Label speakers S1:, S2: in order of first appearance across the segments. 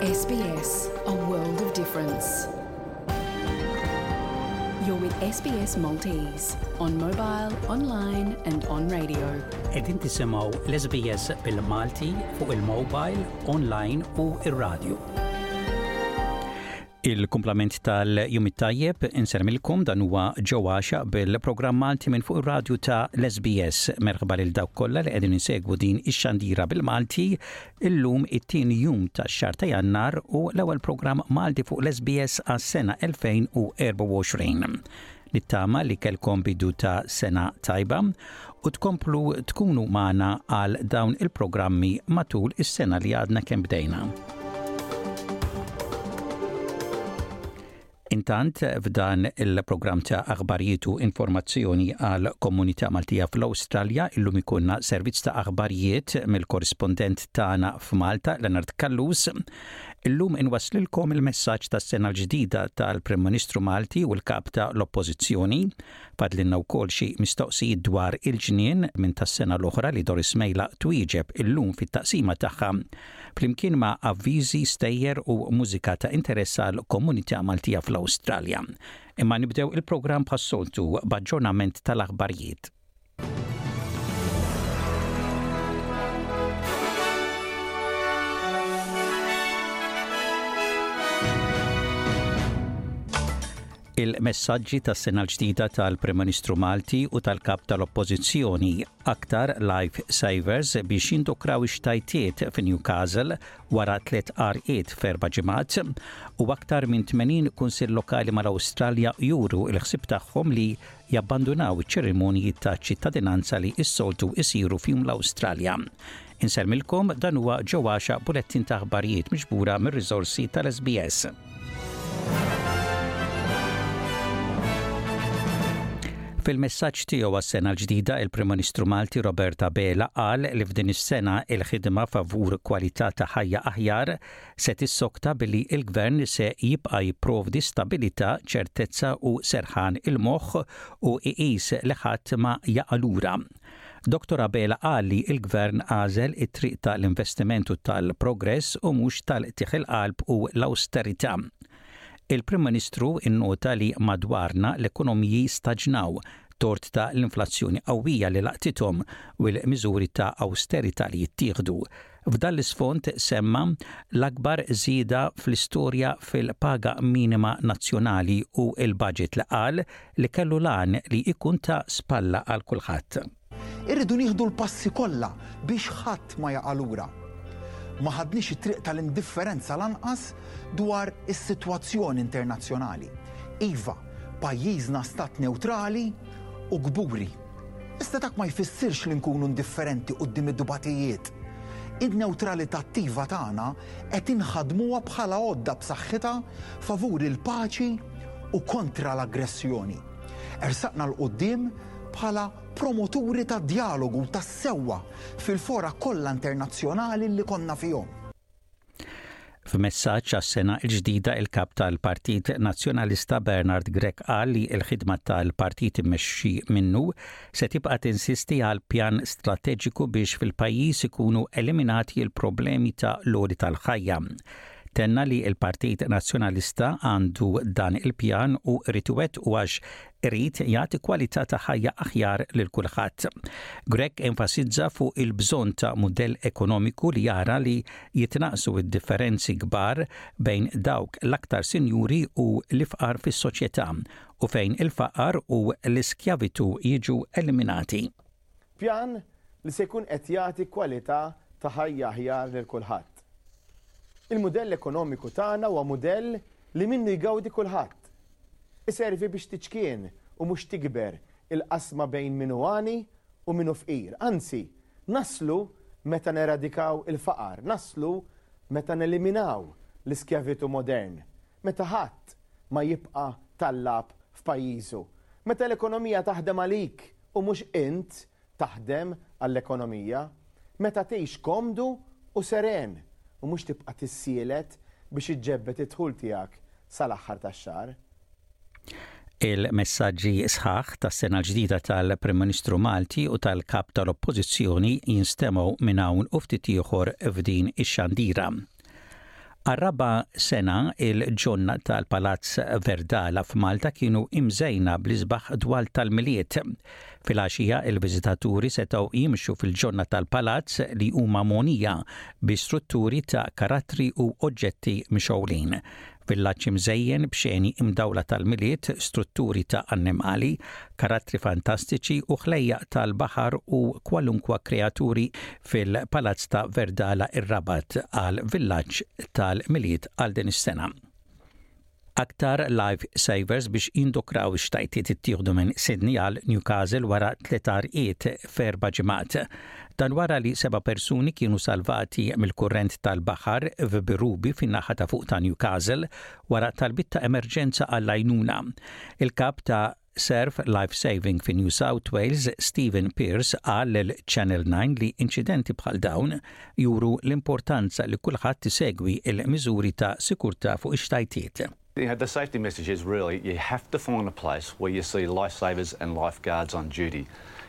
S1: SBS, a world of difference. You're with SBS Maltese on mobile, online and on radio.
S2: Edin tisimaw l-SBS bil-Malti fuq il-mobile, online u il-radio. Il-kumplament tal-Jum it-Tajjeb insermilkom dan huwa Ġo Għaxaq bil-programm Malti minn fuq ir-radju ta' l-SBS. Merħba lil dawk kollha li qegħdin isegwu din ix-xandira bil-Malti. Illum it-tieni jum tax-xahar ta' Jannar u l-ewwel programm Malti fuq l-SBS għas-sena 2024. Nittama li kellkom bidu ta' sena tajba u tkomplu tkunu magħna għal dawn il-programmi matul is-sena li għadna kemm bdejna. Intant, f'dan il-programm ta' aħbarijiet u informazzjoni għal komunità Maltija fl-Awstralja, illum ikunna servizz ta' aħbarijiet mill-korrispondent tagħna f'Malta, Leonard Kallus, Illum inwasslilkom il-messaġġ tas-sena l-ġdida tal-Prim Ministru Malti u l-Kap ta' l-Oppożizzjoni. Fadlilna wkoll xi mistoqsijiet dwar il-ġnien minn tas-sena l-oħra li Doris Mejla twieġeb illum fit-taqsima tagħha flimkien ma' avviżi, stejjer u mużika ta' interess għall-komunità Maltija fl-Awstralja. Imma nibdew il-programm bħas-soltu b'aġġornament tal-aħbarijiet. il-messaġġi tas-sena l-ġdida tal-Prim Ministru Malti u tal-Kap tal-Oppożizzjoni aktar life savers biex jindokraw ix-xtajtiet fi Newcastle wara tliet qarqiet ferba ġimgħat u aktar minn 80 kunsill lokali mal-Awstralja juru l-ħsib tagħhom li jabbandunaw iċ-ċerimonji ta' ċittadinanza li s-soltu jsiru f'jum l-Awstralja. Insellmilkom dan huwa Ġo Għaxa bulettin ta' aħbarijiet miġbura mir-riżorsi tal-SBS. Fil-messaġġ tiegħu għas-sena l-ġdida, il-Prim Ministru Malti Robert Abela qal li f'din is-sena il-ħidma favur kwalità ta' ħajja aħjar se tissokta billi l-Gvern se jibqa' jipprovdi stabilità, ċertezza u serħan il-moħħ u iqis li ħadd ma jaqa' lura. Dottor Abela qal li l-Gvern għażel it-triq ta' l-investiment u tal-progress u mhux tal-qtigħ il-qalb u l-awsterità. Il-Prim Ministru nnota li madwarna l-ekonomiji staġnaw, tort ta' l-inflazzjoni qawwija li laqtithom u l-miżuri ta' awsterità li jittieħdu. F'dan l-isfond semma l-akbar żieda fl-istorja fil-paga minima nazzjonali u l-baġit li qal li kellu l-għan li jkun ta' spalla għal kulħadd.
S3: Irridu nieħdu l-passi kollha biex ħadd ma jaqa' lura. Ma ħadniex it-triq tal-indifferenza lanqas dwar is-sitwazzjoni internazzjonali. Iva, pajjiżna stat newtrali u kburi. Iżda dak ma jfissirx li nkunu indifferenti quddiem id-dbatijiet. In-newtralità attiva tagħna qed inħaddmuha bħala għodda b'saħħitha favur il-paċi u kontra l-aggressjoni. Ersaqna 'l quddiem bħala promoturi tad-djalogu u tas-sewwa fil-fora kollha internazzjonali li konna fihom.
S2: F'messaġġ għas-sena l-ġdida il-Kap tal-Partit Nazzjonalista Bernard Grech qal li l-ħidma tal-partit immexxi minnu se tibqa' tinsisti għal pjan strateġiku biex fil-pajjiż ikunu eliminati l-problemi ta' l-għoli tal-ħajja. Tenna li l-Partit Nazzjonalista għandu dan il-pjan u rrid iwettqu għax irid jagħti kwalità ta' ħajja aħjar lil kulħadd. Grech enfasizza fuq il-bżonn ta' mudell ekonomiku li jara li jitnaqqsu d-differenzi kbar bejn dawk l-aktar sinjuri u l-ifqar fis-soċjetà u fejn il-faqar u l-iskjavitù jiġu eliminati.
S4: Pjan li se jkun qed jagħti kwalità ta' ħajja aħjar lil kulħadd. Il-mudell ekonomiku tagħna huwa mudell li minnu jgawdi kulħadd. Iservi biex tiċkien u mhux tikber il-qasma bejn min hu għani u min hu fqir. Anzi, naslu meta neradikaw il-faqar, naslu meta neliminaw l-iskjavitu modern, meta ħadd ma jibqa' tallab f'pajjiżu, meta l-ekonomija taħdem għalik u mhux int taħdem għall-ekonomija, meta tgħix komdu u seren u mhux tibqa' tissielet biex iġġebbed id-dħul tiegħek sal-aħħar tax-xahar.
S2: Il-messaġġi sħaħ tas-Sena l-Ġdida tal-Prim Ministru Malti u tal-Kap tal-Oppożizzjoni jinstemgħu minn hawn u ftit ieħor f'din ix-xandira. Għar-raba' sena, il-ġunn tal-Palazz Verdala f'Malta kienu imżejna bl-isbaħ dwal tal-Milied. Filgħaxija, il-viżitaturi setgħu jimxu fil-ġonna tal-Palazz li huma mogħnija bi strutturi ta' karattri u oġġetti mxogħlin. villaġġ imżejjen b'xeni imdawla tal-Milied, strutturi ta' annimali, karattri fantastiċi u ħlejjaq tal-baħar u kwalunkwa kreaturi fil-Palazz ta' Verdala ir-Rabat għal Villaġġ tal-Milied għal din is-sena. Aktar life savers biex jindukraw ix-xtajtiet ittieħdu minn Sydney għal Newcastle wara tliet għarqiet f'erba' ġimgħat. Dan wara li seba' persuni kienu salvati mill-kurrent tal-baħar f'Birubi fin-naħa ta' fuq ta' Newcastle wara talbiet ta' emerġenza għall-għajnuna. Il-Kap ta' Surf Life Saving fi New South Wales, Stephen Pearce qal lil Channel Nine li inċidenti bħal dawn juru l-importanza li kulħadd isegwi l-miżuri ta' sikurtà fuq ix-xtajtiet.
S5: you know, the safety message is really you have to find a place where you see lifesavers and lifeguards on duty.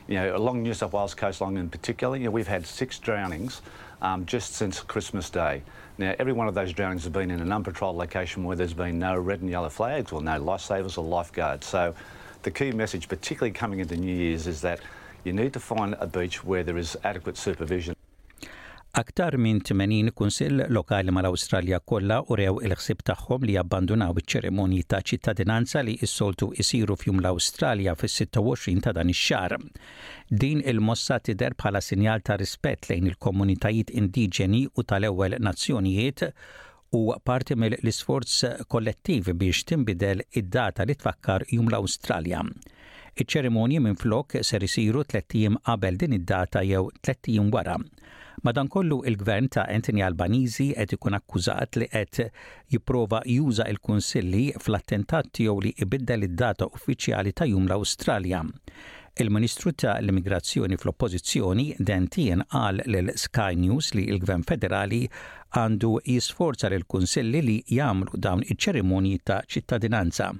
S5: You know, along New South Wales coastline in particular, you know, we've had six drownings um, just since Christmas Day. Now, every one of those drownings has been in an unpatrolled location where there's been no red and yellow flags or no lifesavers or lifeguards. So, the key message, particularly coming into New Year's, is that you need to find a beach where there is adequate supervision.
S2: Aktar minn 80 Kunsill Lokali mal-Awstralja kollha urew il-ħsieb tagħhom li jabbandunaw iċ-ċerimonji ta' ċittadinanza li s-soltu jsiru f'Jum l-Awstralja fis-26 ta' dan ix-xahar. Din il-mossa tidher bħala sinjal ta' rispett lejn il-komunitajiet indiġeni u tal-ewwel nazzjonijiet u parti mill-isforz kollettiv biex tinbidel id-data li tfakkar Jum l-Awstralja. Iċ-ċerimonji minflok ser isiru tlett ijiem qabel din id-data jew tlett ijiem wara. Madankollu il-Gvern ta' Anthony Albanizi qed ikun akkużat li qed jipprova juża il-Kunsilli fl-attentat tiegħu li ibiddel id-data uffiċjali ta' Jum l-Awstralja. Il-Ministru ta' l-Immigrazzjoni fl-Oppożizzjoni, Dan Tehan qal lil Sky News li l-Gvern Federali għandu jisforza lill-Kunsilli li jagħmlu dawn iċ-ċerimonji ta' ċittadinanza.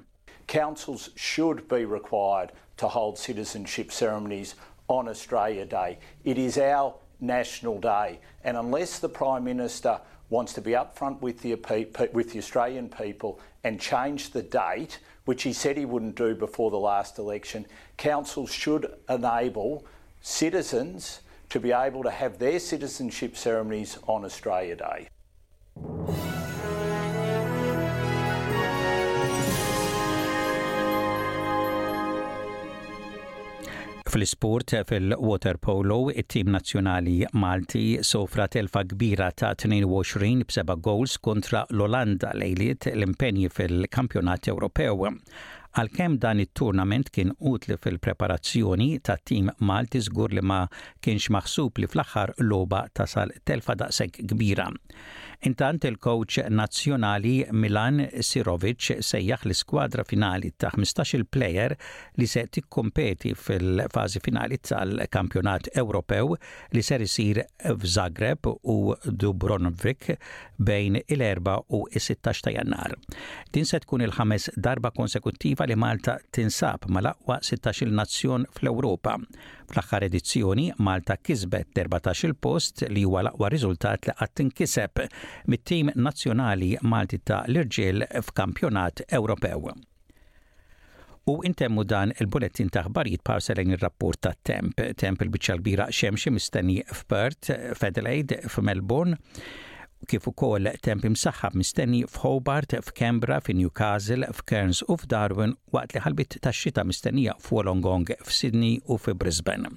S6: Councils should be required to hold citizenship ceremonies on Australia Day. It is our national day and unless the Prime Minister wants to be upfront with the Australian people and change the date which he said he wouldn't do before the last election, councils should enable citizens to be able to have their citizenship ceremonies on Australia Day.
S2: Fl-isport, fil-waterpolo, it-tim nazzjonali Malti sofra telfa kbira ta' 22 b'seba' gowls kontra l-Olanda lejliet l-impenji fil-Kampjonat Ewropew. Għalkemm dan it-turnament kien utli fil-preparazzjoni tat-tim Malti żgur li ma kienx maħsub li fl-aħħar logħba tasal telfa daqshekk kbira. Intant il-kowċ nazzjonali Milan Sirovic sejjaħ l-iskwadra finali ta' ħmistax-il plejer li se tikkompeti fil-fażi finali tal-Kampjonat Ewropew li ser isir f'Zagreb u Dubrovnik bejn il-Erbgħa u s-Sittax ta' Jannar. Din se tkun il-ħames darba konsekuttiva li Malta tinsab mal-aqwa sittax-il nazzjon fl-Ewropa. Fl-aħħar edizzjoni, Malta kisbet l-erbatax-il post li huwa l-aqwa riżultat li qatt inkiseb mit-tim nazzjonali Malti ta' l-irġiel f'Kampjonat Ewropew. U intemmu dan il-bulettin ta' ħbarijiet parsa lejn ir-rapport ta' temp. Temp il-biċċa l-kbira xemxi mistenni f'Perth, f'Adelaide, f'Melbourne, kif ukoll temp imsaħħab mistenni f'Hobart, f'Kembra, fi Newcastle, f'Cairns u f'Darwin waqt li ħalbit tax-xita mistennija f'Wolongong, f'Sydney u fi Brisbane.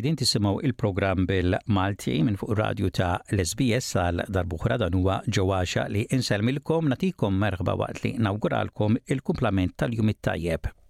S2: Edin tisimaw il-program bil-Malti minn fuq radju ta' l-SBS għal darbuħra dan huwa ġewaxa li inselmilkom natikom merħba waqt li nawguralkom il-kumplament tal-jum it-tajjeb.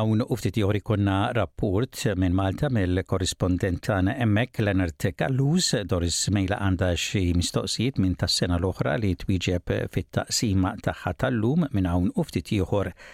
S2: hawn u ftit jori konna rapport minn Malta mill-korrispondent tagħna hemmhekk Leonard Kallus Doris Mejla għandha xi mistoqsijiet minn tas-sena l-oħra li twieġeb fit-taqsima tagħha tal-lum minn hawn u ftit ieħor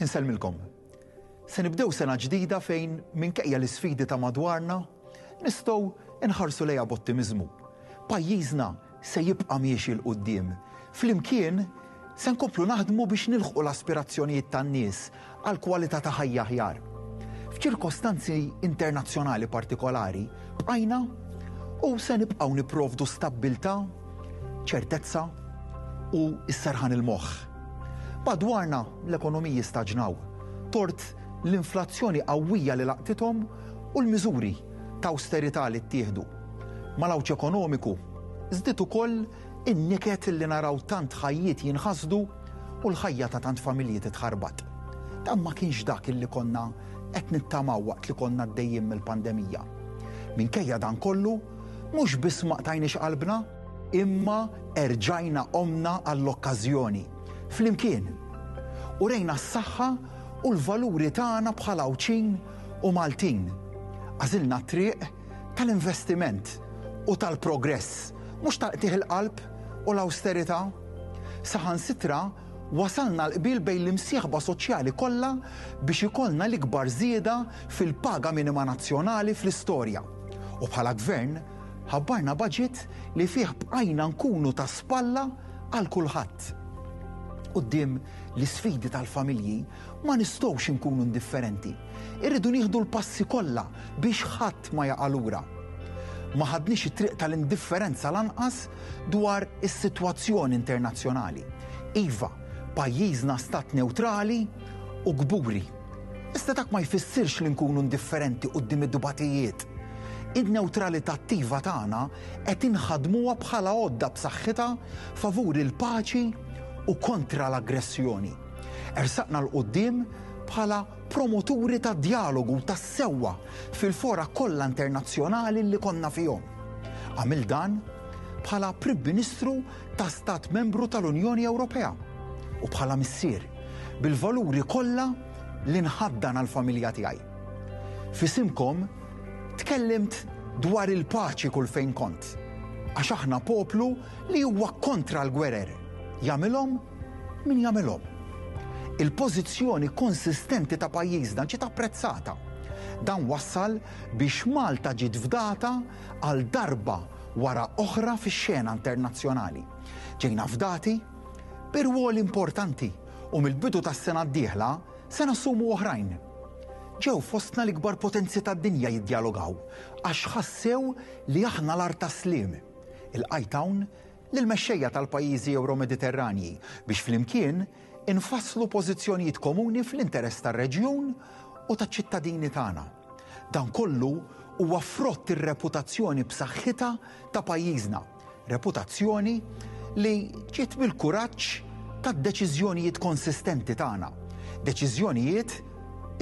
S3: Insellmilkom. Se nibdew sena ġdida fejn, minkejja l-isfidi ta' madwarna, nistgħu nħarsu lejha b'ottimiżmu. Pajjiżna se jibqa' miexi 'l quddiem. Flimkien, se nkomplu naħdmu biex nilħqu l-aspirazzjonijiet tan-nies, għal kwalità ta' ħajja aħjar. F'ċirkostanzi internazzjonali partikolari, bqajna u se nibqgħu nipprovdu stabbiltà, ċertezza u s-serħan il-moħħ. Madwarna l-ekonomiji staġnaw, tort l-inflazzjoni qawwija li laqtithom u l-miżuri ta' awsterità li ttieħdu. Mal-għawġ ekonomiku żdied ukoll In-niket li naraw tant ħajjiet jinħasdu u l-ħajja ta' tant familji titħarbat. Dan ma kienx dak li konna qed nittamaw waqt li konna għaddejjin mill-pandemija. Minkejja dan kollu, mhux biss ma qtajniex qalbna, imma erġajna qomna għall-okkażjoni flimkien u rejna s-saħħa u l-valuri tagħna bħala Għawdxin u Maltin. Għażilna t-triq tal-investiment u tal-progress, mhux tal-qtigħ il-qalb u l-awsterità. Saħansitra wasalna għal qbil bejn l-imsieħba soċjali kollha biex ikollna l-ikbar żieda fil-paga minima nazzjonali fl-istorja. U bħala Gvern, ħabbarna baġit li fih bqajna nkunu ta' spalla għal kulħadd. Quddiem l-isfidi tal-familji, Ma nistgħux inkunu indifferenti. Irridu nieħdu l-passi kollha biex ħadd ma jaqa' lura. Ma ħadniex it-triq tal-indifferenza lanqas dwar is-sitwazzjoni internazzjonali. Iva, pajjiżna stat newtrali u kburi. Iżda dak ma jfissirx li nkunu indifferenti quddiem id-dbatijiet. In-newtralità attiva tagħna qed inħaddmuha bħala għodda b'saħħitha favur il-paċi u kontra l-aggressjoni. Ersaqna 'l quddiem bħala promoturi tad-djalogu u tas-sewwa fil-fora kollha internazzjonali li konna fihom. Għamilt dan bħala Prim Ministru ta' Stat Membru tal-Unjoni Ewropea u bħala missier, bil-valuri kollha li nħaddan għall-familja tiegħi. F'isimkom tkellimt dwar il-paċi kull fejn kont, għax aħna poplu li huwa kontra l-gwerer, jagħmilhom Min jagħmilhom? Il-pożizzjoni konsistenti ta' pajjiżna ġiet apprezzata. Dan wassal biex Malta ġiet fdata għal darba wara oħra fix-xena internazzjonali. Ġejna fdati bi rwoli importanti u mill-bidu tas-sena d-dieħla se nassumu oħrajn. Ġew fostna l-ikbar potenzi tad-dinja jiddjalogaw għax ħassew li aħna l-art tas-sliem. Il-qajt hawn lill-mexxejja tal-pajjiżi Ewro-Mediterranji biex flimkien infasslu pożizzjonijiet komuni fl-interess tar-reġjun u taċ-ċittadini tagħna. Dan kollu huwa frott ir-reputazzjoni b'saħħitha ta' pajjiżna, reputazzjoni li ġiet mill-kuraġġ tad-deċiżjonijiet konsistenti tagħna, deċiżjonijiet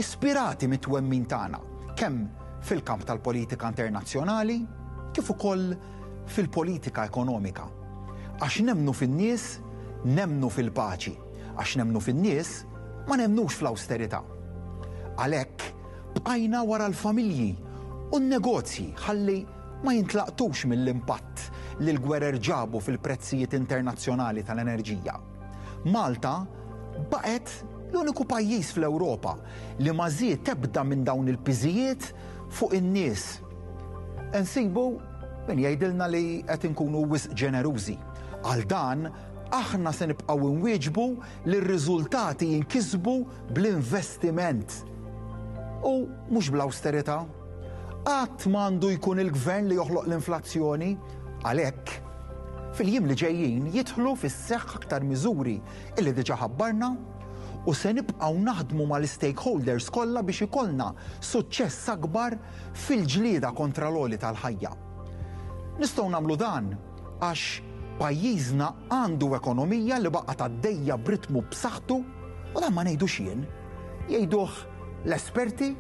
S3: ispirati mit-twemmin tagħna kemm fil-kamp tal-politika internazzjonali kif ukoll fil-politika ekonomika. Għax nemmnu fin-nies, nemmnu fil-paċi. Għax nemmnu fin-nies, ma nemmnux fl-awsterità. Għalhekk, bqajna wara l-familji u n-negozji ħalli ma jintlaqtux mill-impatt li l-gwerer ġabu fil-prezzijiet internazzjonali tal-enerġija. Malta baqgħet l-uniku pajjiż fl-Ewropa li ma żied ebda minn dawn il-piżijiet fuq in-nies. Insibu min jgħidilna li qed inkunu wisq ġenerużi. Għal dan, aħna se nibqgħu nwieġbu li r-riżultati jinkisbu bl-investiment u mhux bl-awsterità. Qatt m'għandu jkun il-Gvern li joħloq l-inflazzjoni, għalhekk fil-jiem li ġejjin jidħlu fis-seħħ aktar miżuri li diġà ħabbarna u se nibqgħu naħdmu mal-istakeholders kollha biex ikollna suċċess akbar fil-ġlieda kontra l-għoli tal-ħajja. Nistgħu nagħmlu dan għax pajjiżna għandu ekonomija li baqgħet għaddejja b'ritmu b'saħħtu u dan ma ngħidux jien. Jgħiduh l-esperti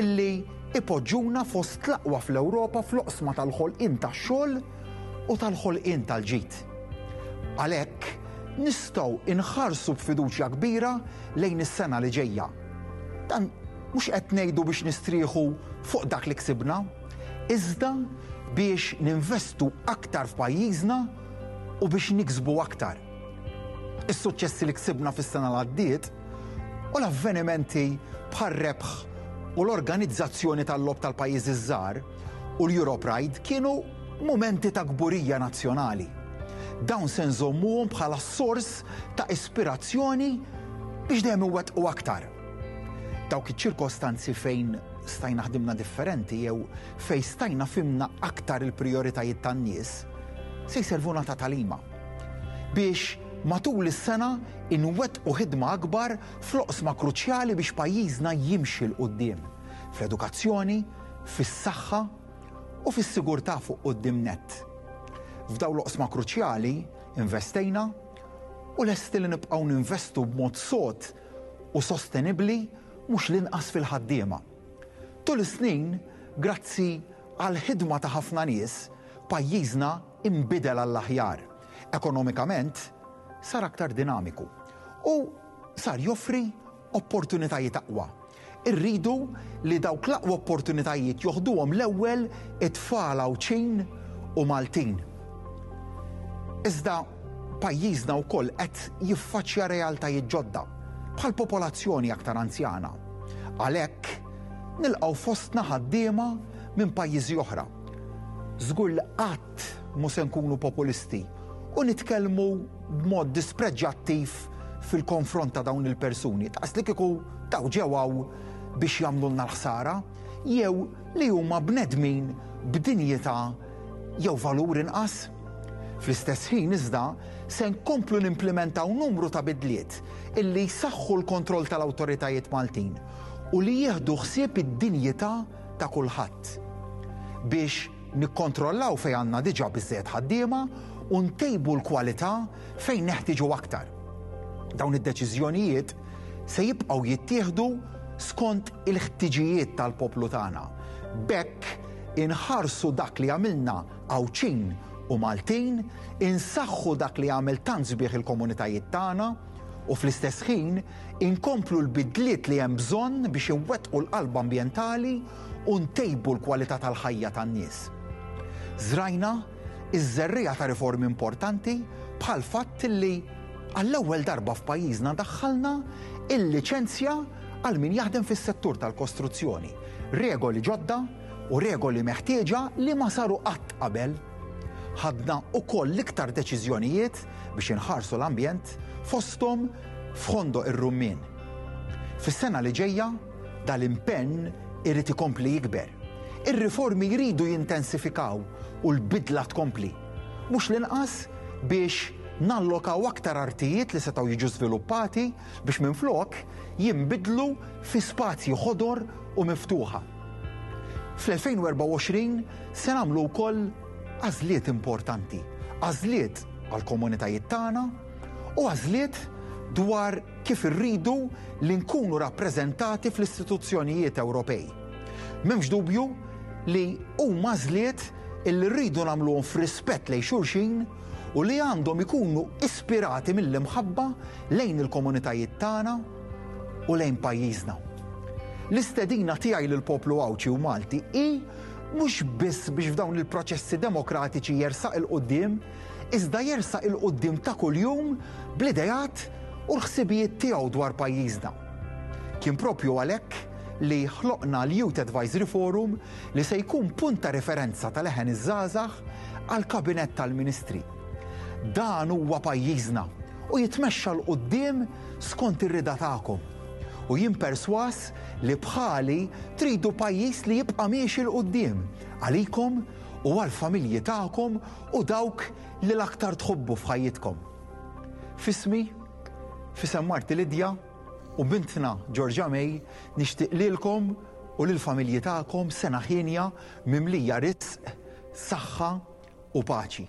S3: illi ipoġġuna fost l-aqwa fl-Ewropa fl-oqsma tal-ħolqien tax-xogħol u tal-ħolqien tal-ġid. Għalhekk, nistgħu inħarsu b'fiduċja kbira lejn is-sena li ġejja. Dan Mhux qed ngħidu biex nistrieħu fuq dak li ksibna, iżda biex ninvestu aktar f'pajjiżna u biex niksbu aktar. Is-suċċessi li ksibna fis-sena li għaddiet u l-avvenimenti bħar-rebħ u l-organizzazzjoni tal-Logħob tal-Pajjiżi ż-Żgħar u l-Europe Ride kienu mumenti ta' kburija nazzjonali. Dawn se nżommuhom bħala sors ta' ispirazzjoni biex dejjem iwettqu aktar. Dawk iċ-ċirkostanzi fejn stajna ħdimna differenti jew fejn stajna fimna aktar il-prijoritajiet tan-nies se jservuna ta' talima biex matul is-sena inwettqu ħidma akbar fl-oqsma kruċjali biex pajjiżna jimxi 'l quddiem fl-edukazzjoni, fis-saħħa u fis-sigurtà fuq quddiem nett. F'dawn l-oqsma kruċjali investejna u lesti li nibqgħu ninvestu b'mod sod u sostenibbli mhux l-inqas fil-ħaddiema. Tul is-snin, grazzi għall-ħidma ta' ħafna nies, pajjiżna inbidel għall-aħjar. Ekonomikament, sar aktar dinamiku u sar joffri opportunitajiet aqwa. Irridu li dawk l-aqwa opportunitajiet joħduhom l-ewwel it-tfal Għawdxin u Maltin. Iżda pajjiżna wkoll qed jiffaċċja realtajiet ġodda, bħal popolazzjoni aktar anzjana. Għalhekk, nilqgħu fostna ħaddiema minn pajjiżi oħra. Żgur li qatt Mhu se nkunu populisti u nitkellmu b'mod dispreġġattiv fil-konfront ta' dawn il-persuni, taqs li kieku daw ġewaw biex jagħmlulna l-ħsara, jew li huma bnedmin b'dinjità jew valur inqas. Fl-istess ħin iżda se nkomplu nimplimentaw numru ta' bidliet illi jsaħħu l-kontroll tal-awtoritajiet Maltin u li jieħdu ħsieb id-dinjità ta' kulħadd biex Nikkontrollaw fejn għandna diġà biżżejjed ħaddiema u ntejbu l-kwalità fejn neħtieġu aktar. Dawn id-deċiżjonijiet se jibqgħu jittieħdu skont il-ħtiġijiet tal-poplu tagħna. B'hekk inħarsu dak li jagħmilna Għawdxin u Maltin, insaħħu dak li jagħmel tant sbieħ il-komunitajiet tagħna u fl-istess ħin inkomplu l-bidliet li hemm bżonn biex inwettqu l-qalba ambjentali u ntejbu l-kwalità tal-ħajja tan-nies. Żrajna ż-żerriegħa ta' riformi importanti bħall-fatt li għall-ewwel darba f'pajjiżna daħħalna l-liċenzja għal min jaħdem fis-settur tal-kostruzzjoni, regoli ġodda u regoli meħtieġa li ma saru qatt qabel. Ħadna wkoll l-iktar deċiżjonijiet biex inħarsu l-ambjent fosthom f'Ħondo ir-Rummien. Fis-sena li ġejja, Dal-impenn irid ikompli jikber. Ir-riformi jridu jintensifikaw u l-bidla tkompli. Mhux l-inqas biex nallokaw aktar artijiet li setgħu jiġu żviluppati biex minflok jinbidlu fi spazji ħodor u miftuħa. Fl-2024 se nagħmlu wkoll għażliet importanti, għażliet għall-komunitajiet tagħna u għażliet dwar Kif irridu li nkunu rappreżentati fl-istituzzjonijiet Ewropej? M'hemmx dubju li huma għażliet li rridu nagħmluhom f'rispett lejn xulxin u li għandhom ikunu ispirati mill-imħabba lejn il-komunitajiet tagħna u lejn pajjiżna. L-istedina tiegħi lill-poplu Għawdxi u Malti hi mhux biss biex f'dawn il-proċessi demokratiċi jersaq 'il quddiem, iżda jersaq 'il quddiem ta' kuljum bl-ideat u l-ħsibijiet tiegħu dwar pajjiżna. Kien proprju għalhekk li ħloqna l-Youth Advisory Forum li se jkun punt ta' referenza ta' leħen iż-żgħażagħ għall-Kabinett tal-Ministri. Dan huwa pajjiżna u jitmexxa 'l quddiem skont ir-rieda tagħkom. U jien persważ li bħali tridu pajjiż li jibqa' miexi 'l quddiem għalikom u għall-familji tagħkom u dawk li l-aktar tħobbu f'ħajjitkom. F'ismi, f'isem marti Lidja u bintna Georgia May nixtieq lilkom u lill-familji tagħkom sena hienja mimlija riżq, saħħa u paċi.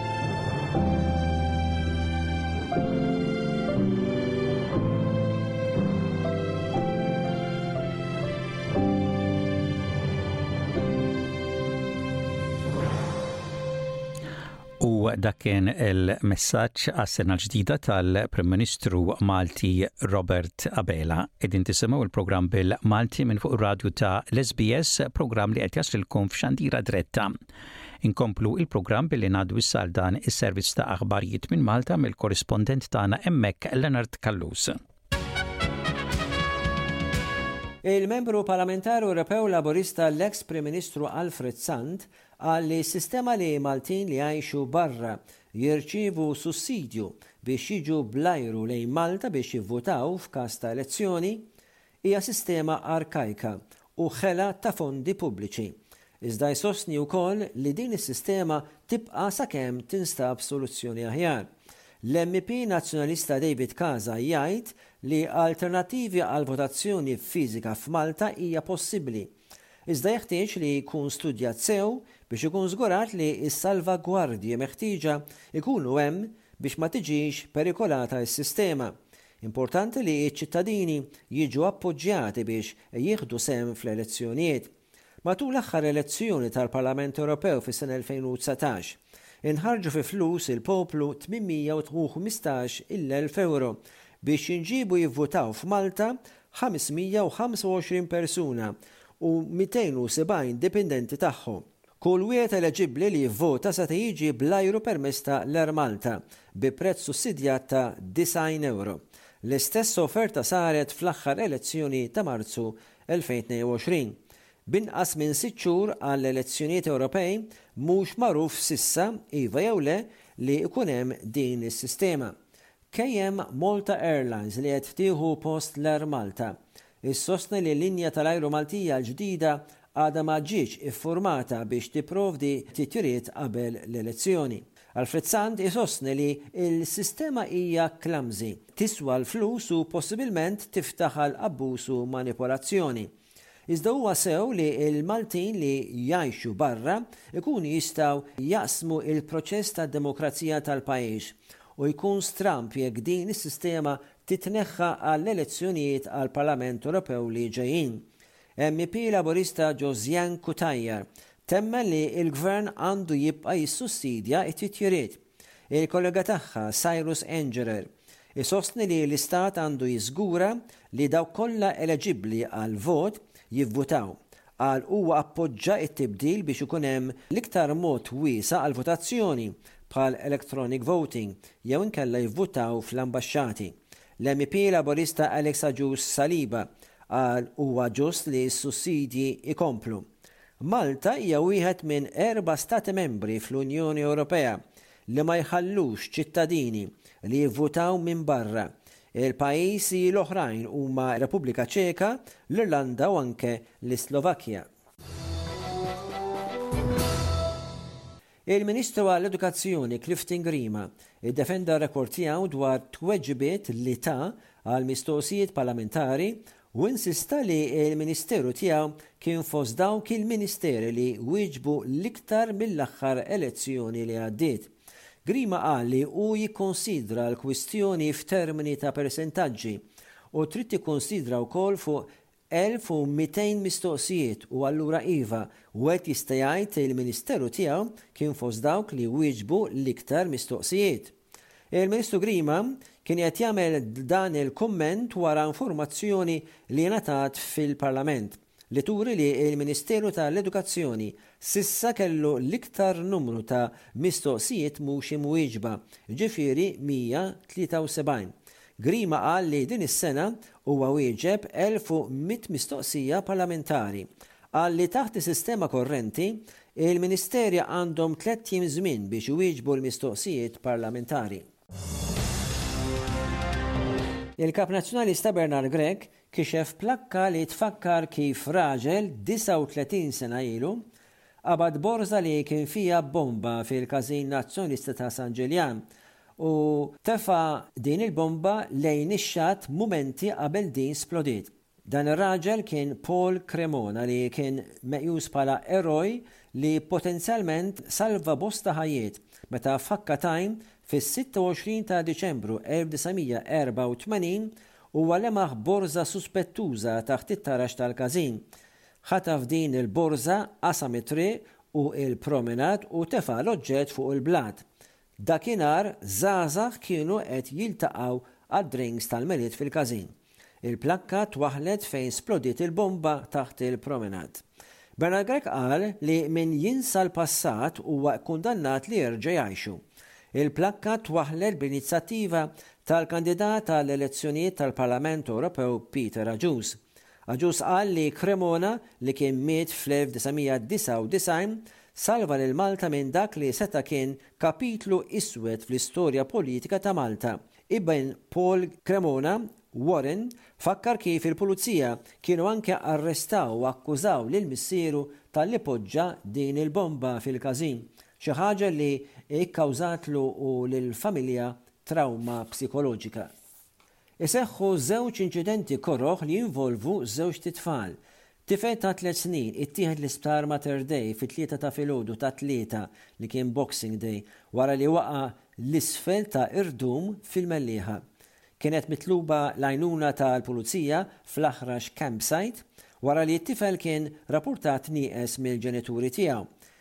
S2: dak kien il-messaġġ għas-sena l-ġdida tal-Prim Ministru Malti Robert Abela. Qegħdin tisimgħu il-programm bil-Malti minn fuq ir-radju ta' l-SBS, programm li qed jaslilkom f'xandira dretta Inkomplu il-programm billi ngħaddu issa għal dan is-servizz ta' aħbarijiet minn Malta mill-korrispondent tagħna hemmhekk Leonard Callus.
S7: Il-Membru Parlamentari Ewropew Laburista l-eks Prim Ministru Alfred Sant qal li s-sistema li Maltin li jgħixu barra jirċievu sussidju biex jiġu bl-ajru lejn Malta biex jivvutaw f'każ ta' elezzjoni hija sistema arkajka u ħela ta' fondi pubbliċi, iżda jsostni wkoll li din is-sistema tibqa' sakemm tinstab soluzzjoni aħjar. L-MEP Nazzjonalista David Casa jgħid li alternattivi għall-votazzjoni fiżika f'Malta hija possibbli, iżda jeħtieġ li jkun studjat sew biex ikun żgurat li s-salvagwardji meħtieġa jkunu hemm biex ma tiġix perikolata s-sistema. Importanti li ċ-ċittadini jiġu appoġġjati biex jieħdu sehem fl-elezzjonijiet. Matul l-aħħar elezzjoni tal-Parlament Ewropew fis-sena 2019, inħarġu fi flus il-poplu 815 il elf ewro biex jinġiebu jivvutaw f'Malta 525 persuna u 270 dipindenti tagħhom. Kull wieħed eleġibbli li jivvota seta' jiġi bl-ajru permezz ta' l-Air Malta bi prezz sussidjat ta' 90 ewro. L-istess oferta saret fl-aħħar elezzjoni ta' Marzu 2022. B'inqas minn sitt xhur għal elezzjonijiet Ewropej, mhux magħruf s'issa, iva jew le, li jkun hemm din is-sistema. KM Malta Airlines li qed tieħu post l-Air Malta, issostni li l-linja ta' l-ajru Maltija l-ġdida għadha ma ġietx iffurmata biex tipprovdi titjiriet qabel l-elezzjoni. Alfred Sant isostni li l-sistema hija clumsy, tiswa l-flus u possibilment tiftaħ għal abbuż u manipolazzjoni. Iżda huwa sew li l-Maltin li jgħixu barra jkunu jistgħu jaqsmu l-proċess ta' demokrazija tal-pajjiż u jkun stramb jekk din is-sistema titneħħa għall-elezzjonijiet għall-Parlament Ewropew li ġejjin, MEP Laburista Josiane Cutajar temmen li l-Gvern għandu jibqa' jissussidja t-titjiriet. Il-kollega tagħha, Cyrus Engerer, isostni li l-Istat għandu jiżgura li dawk kollha eleġibbli għall-vot jivvutaw. Qal huwa appoġġa t-tibdil biex ikun hemm l-iktar mod wiesa' għall-votazzjoni bħal electronic voting jew inkella jivvutaw fl-ambaxxati. L-MEP Laburista Alex Agius Saliba qal huwa ġust li s-sussidji jkomplu. Malta hija wieħed minn erba' Stati Membri fl-Unjoni Ewropea li ma jħallux ċittadini li jivvutaw minn barra l-pajjiżi l-oħrajn huma r-Repubblika Ċeka, l-Irlanda u anke l-Islovakkja. Il-Ministru għall-Edukazzjoni Clifton Grima ddefenda r-rekord tiegħu dwar tweġibiet li ta għal mistoqsijiet parlamentari u insista li l-Ministeru tiegħu kien fost dawk il-Ministeri li wieġbu l-iktar mill-aħħar elezzjoni li għaddiet. Grima qal li hu jikkonsidra l-kwistjoni f'termini ta' persentaġġi u trid tikkunsidra wkoll fuq 1,200 mistoqsijiet u allura iva, wieħed jista' jgħid li l-Ministeru tiegħu kien fost dawk li wieġbu l-iktar mistoqsijiet. Il-Ministru Grima kien qed jagħmel dan il-kumment wara informazzjoni li ngħatat fil-Parlament li turi li l-Ministeru ta' l-Edukazzjoni s'issa kellu l-iktar numru ta' mistoqsijiet mhux imwieġba, ġifieri 173. Grima qal li din is-sena huwa wieġeb 1,100 mistoqsija parlamentari. Qal li taħt is-sistema korrenti, il-ministerja għandhom tlett jiem żmien biex iwieġbu l-mistoqsijiet parlamentari. Il-Kap Nazzjonalista Bernard Grech kixef plakka li tfakkar kif raġel 39 sena ilu Qabad borża li kien fiha bomba fil-każin Azzjonista ta' San Ġiljan u tefa' din il-bomba lejn ix-xatt mumenti qabel din splodiet. Dan ir-raġel kien Paul Cremona li kien meqjus bħala eroj li potenzjalment salva bosta ħajjiet meta f'Hakka Time fis-26 ta' Diċembru 1984 huwa lemaħ borża suspettuża taħt it-taraġ tal-każin Ħataf din il-borża, qasam it-triq u l-promenad u tefa' l-oġġett fuq il-blat. Dakinhar żgħażagħ kienu qed jiltaqgħu għad-drinks tal-Milied fil-każin. Il-plakka twaħħlet fejn splodiet il-bomba taħt il-promenad. Bernard Grech qal li min jinsa l-passat huwa kkundannat li jerġa' jgħixu. Il-plakka twaħħlet b'inizjattiva tal-kandidat għall-elezzjonijiet tal-Parlament Ewropew Peter Agius. Agius qal li Cremona, li kien miet fl-1999, salva lil Malta minn dak li seta' kien kapitlu iswed fl-istorja politika ta' Malta. Ibn Paul Cremona, Warren, fakkar kif il-Pulizija kienu anke arrestaw u akkużaw lil missieru talli poġġa din il-bomba fil-każin, xi ħaġa li kkawżatlu u lill-familja trawma psikoloġika. Iseħħu żewġ inċidenti koroh li jinvolvu żewġt itfal. Tifel ta' tliet snin ittieħed l-Isptar Mater Dei fit-tlieta ta' filgħodu tat-Tlieta, li kien Boxing Day, wara li waqa' 'l isfel ta' irdum fil-Mellieħa. Kienet mitluba l-għajnuna tal-Pulizija fl-Aħrax Campsite wara li t-tifel kien rapurtat nieqes mill-ġenituri tiegħu.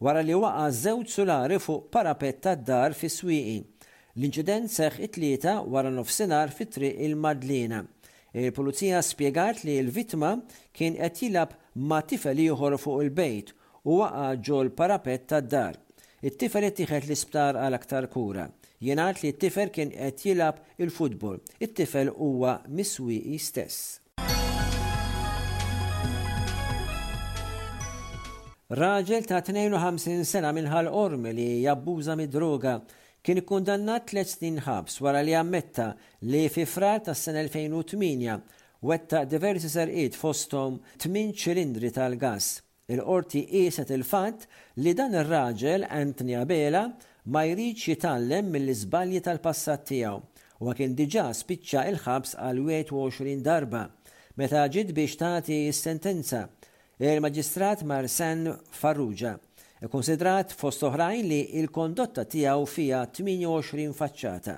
S7: wara li waqa' żewġ sulari fuq parapett tad-dar fis-Swieqi. L-inċident seħħ it-Tlieta wara nofsinhar fi Triq il-Madliena. Il-Pulizija spjegat li l-vittma kien qed jilgħab ma' tifel ieħor fuq il-bejt u waqa' ġol-parapett tad-dar. It-tifel ittieħed l-isptar għal aktar kura. Jingħad li t-tifel kien qed jilgħab il-futbol. It-tifel huwa mis-Swieqi stess. Raġel ta' 52 sena minn Ħal Qormi li jabbuża mid-droga kien ikkundannat tliet snin ħabs wara li ammetta li fi Frar tas-sena 2008 wettaq diversi serqiet fosthom tmien ċilindri tal-gass. Il-Qorti qieset il-fatt li dan ir-raġel, Anthony Abela, ma jridx jitgħallem mill-iżbalji tal-passat tiegħu. Huwa kien diġà spiċċa il-ħabs għal 21 darba. Meta ġiet biex tagħti s-sentenza, il-Maġistrat Marsan Farrugia kkunsidrat fost oħrajn li l-kondotta tiegħu fiha 28 faċċata.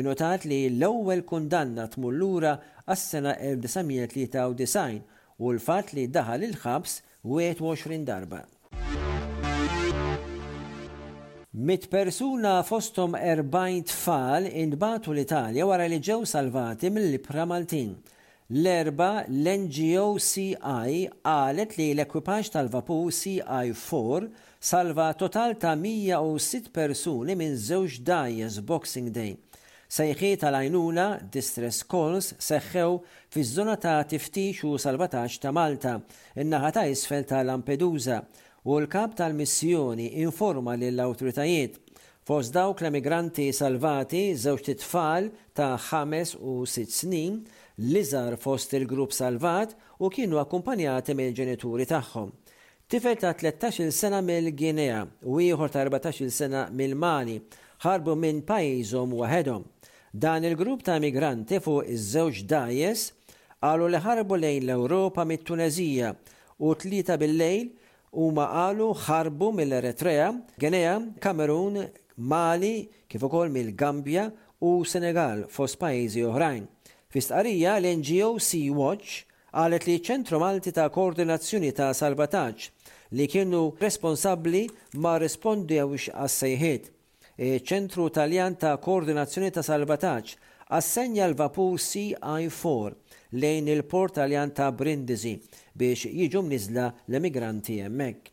S7: Innutat li l-ewwel kundanna tmur lura għas-sena 1993 u l-fatt li daħal il-ħabs 21 darba. Mitt persuna fosthom 40 tfal intbagħtu l-Italja wara li ġew salvati mill-ibħra Maltin. L-Erbgħa l-NGO CI qalet li l-ekwipaġġ tal-vapur CI4 salva total ta' 106 persuni minn żewġ dgħajjes Boxing Day. Sejħiet għal għajnuna, distress calls, seħħew fiż-żona ta' tiftix u salvataġġ ta' Malta, in-naħa ta' isfel ta' Lampedusa, u l-Kap tal-Missjoni informa lill-awtoritajiet. Fost dawk l-emigranti salvati, żewġt itfal ta' ħames u sitt snin, l-iżgħar fost il-grupp salvat, u kienu akkumpanjati mill-ġenituri tagħhom. Tifel ta' tlettax-il sena mill-Guinea u ieħor ta' erbatax-il sena mill-Mali ħarbu minn pajjiżhom waħedhom. Dan il-grupp ta' immigranti fuq iż-żewġ dgħajjes qalu li ħarbu lejn l-Ewropa mit-Tuneżija u t-Tlieta bil-lejl huma qalu ħarbu mill-Eritrea, Guinea, Kamerun, Mali kif ukoll mill-Gambja u Senegal fost pajjiżi oħrajn. Fi stqarrija l-NGO Sea Watch Qalet li ċ-Ċentru Malti ta' Koordinazzjoni ta' Salvataġġ li kienu responsabbli ma rrispondewx għas-sejħiet. Iċ-Ċentru Taljan ta' Koordinazzjoni ta' Salvataġġ assenja l-vapur CI4 lejn il-port Taljan ta' Brindisi biex jiġu mniżżla l-emigranti hemmhekk.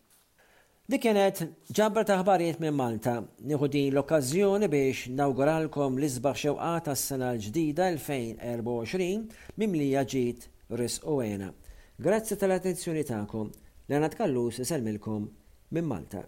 S7: Dik kienet ġabra ta' aħbarijiet minn Malta. Nieħu din l-okkażjoni biex nawguralkom l-isbaħ xewqat għas-sena l-ġdida 2024 mimlija ġid, riżq u hena. Grazzi tal-attenzjoni tagħkom.
S2: Leonard Callus isellmilkom minn Malta.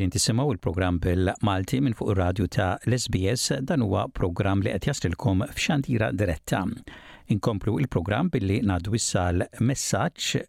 S2: Edin tisimaw il-program bil-Malti minn fuq il-radju ta' l-SBS dan huwa program li qed jaslilkom f'xandira diretta. Inkomplu il-program billi nadwissal messaġġ